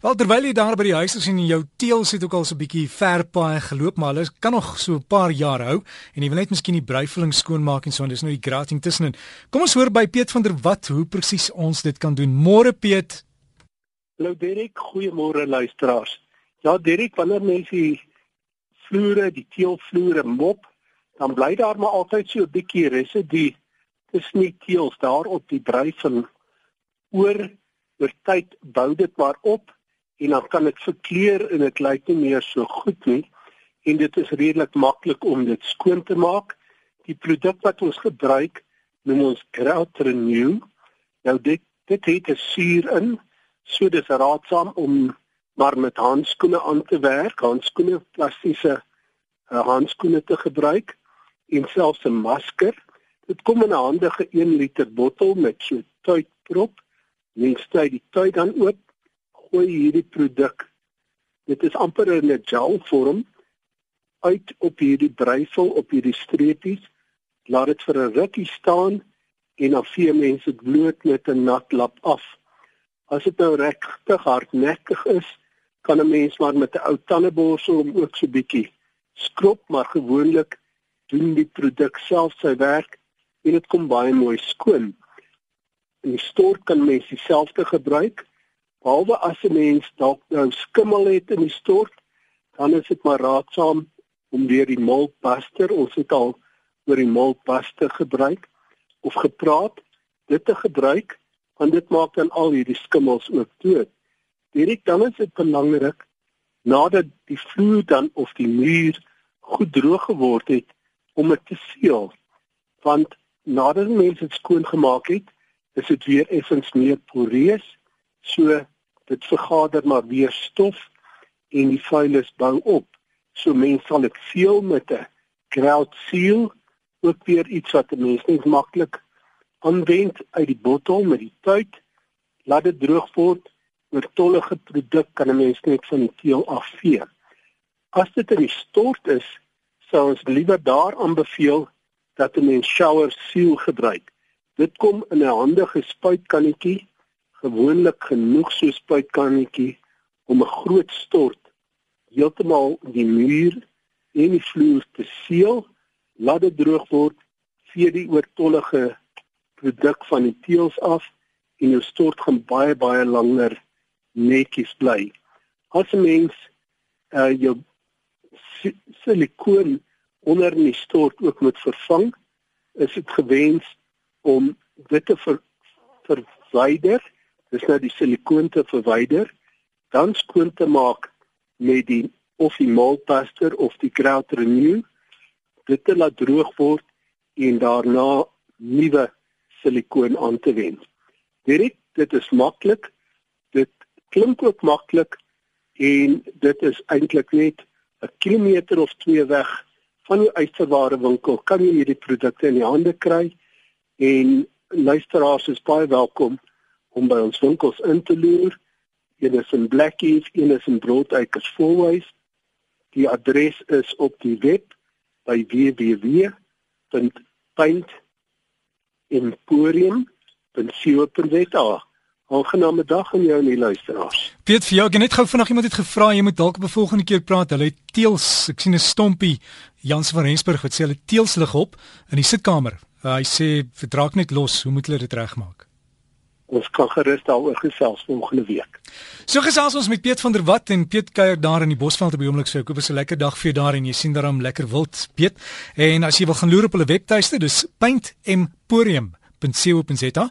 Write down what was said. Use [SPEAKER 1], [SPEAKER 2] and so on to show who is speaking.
[SPEAKER 1] Wel terwyl jy daar by die huis is en jou teels het ook al so 'n bietjie verpaai geloop, maar hulle kan nog so 'n paar jaar hou en jy wil net miskien die bruifeling skoonmaak en so en dis nou die grating tussenin. Kom ons hoor by Piet van der Walt hoe presies ons dit kan doen. Môre Piet.
[SPEAKER 2] Hallo Derek, goeiemôre luisteraars. Ja Derek, wanneer mense die vloere, die teelvloere mop, dan bly daar maar altyd so 'n bietjie residu tussen die teels daar op die bruifeling. Oor oor tyd bou dit maar op en dan kan dit verkleur en dit lyk nie meer so goed nie en dit is redelik maklik om dit skoon te maak. Die produk wat ons gebruik noem ons Kraut Renew. Nou dit dit het 'n suur in, so dis raadsaam om maar met handskoene aan te werk, handskoene plastiese uh, handskoene te gebruik en selfs 'n masker. Dit kom in 'n handige 1 liter bottel met so tuitprop. Mens sny die tuit dan oop gooi hierdie produk. Dit is amper in 'n gel vorm uit op hierdie breisel op hierdie streepies. Laat dit vir 'n rukkie staan en dan vee mense dit bloot met 'n nat lap af. As dit nou regtig hardnekkig is, kan 'n mens maar met 'n ou tandeborsel om ook so bietjie skrob, maar gewoonlik doen die produk self sy werk en dit kom baie mooi skoon. In die stort kan mens dieselfde gebruik Behalwe as 'n mens dalk nou skimmel het in die stort, dan is dit maar raadsaam om weer die moltbuster, ons het al oor die moltbuster gebruik of gepraat, dit te gebruik want dit maak dan al hierdie skimmels ook dood. Direk dan is dit belangrik nadat die vloer dan of die muur goed droog geword het om dit te seël. Want nadat mense dit skoon gemaak het, is dit weer effens meer poreus So dit vergader maar weer stof en die vuilis bou op. So mense sal dit seël met 'n grout seal, ook weer iets wat 'n mens net maklik aanwend uit die bottel met die tyd. Laat dit droog word. Oor tollige produk kan 'n mens net van die teel afvee. As dit in die stort is, sou ons liewer daar aanbeveel dat 'n mens shower seal gebruik. Dit kom in 'n handige spuitkannetjie gewoonlik genoeg so spuitkannetjie om 'n groot stort heeltemal die muur en die vloer te seël, laat dit droog word, vee die oortollige produk van die teëls af en jou stort gaan baie baie langer netjies bly. As 'n mens uh jou silikoon onder in die stort ook moet vervang, is dit gewens om dit te ver, verwyder dis nou die silikoon te verwyder, dan skoon te maak met die of die moltbuster of die grout renew, dit te laat droog word en daarna nuwe silikoon aan te wend. Direk, dit is maklik. Dit klink ook maklik en dit is eintlik net 'n kilometer of 2 weg van die uitverware winkel kan jy hierdie produkte in die hande kry en luisteraars is baie welkom om by ons winkels in te loer. Een is in Blackheath, een is in Broadacres Fourways. Die adres is op die web by www.paintemporium.co.za. Aangename dag aan jou en die luisteraars.
[SPEAKER 1] Piet, vir jou ek net gou vanaand iemand het gevra jy moet dalk op 'n volgende keer praat. Hulle het teels, ek sien 'n stompie Jans van Rensburg wat sê hulle teels lig op in die sitkamer. Uh, hy sê verdraak net los, hoe moet hulle dit regmaak?
[SPEAKER 2] Ons kan gerus daaroor gesels volgende week.
[SPEAKER 1] So gesels ons met Piet van der Walt en Piet kuier daar in die Bosveld op die oomblik so ek hoop dit is 'n lekker dag vir jou daar en jy sien daarom lekker wild Piet. En as jy wil gaan loer op hulle webtuiste, dis paintemporium.co.za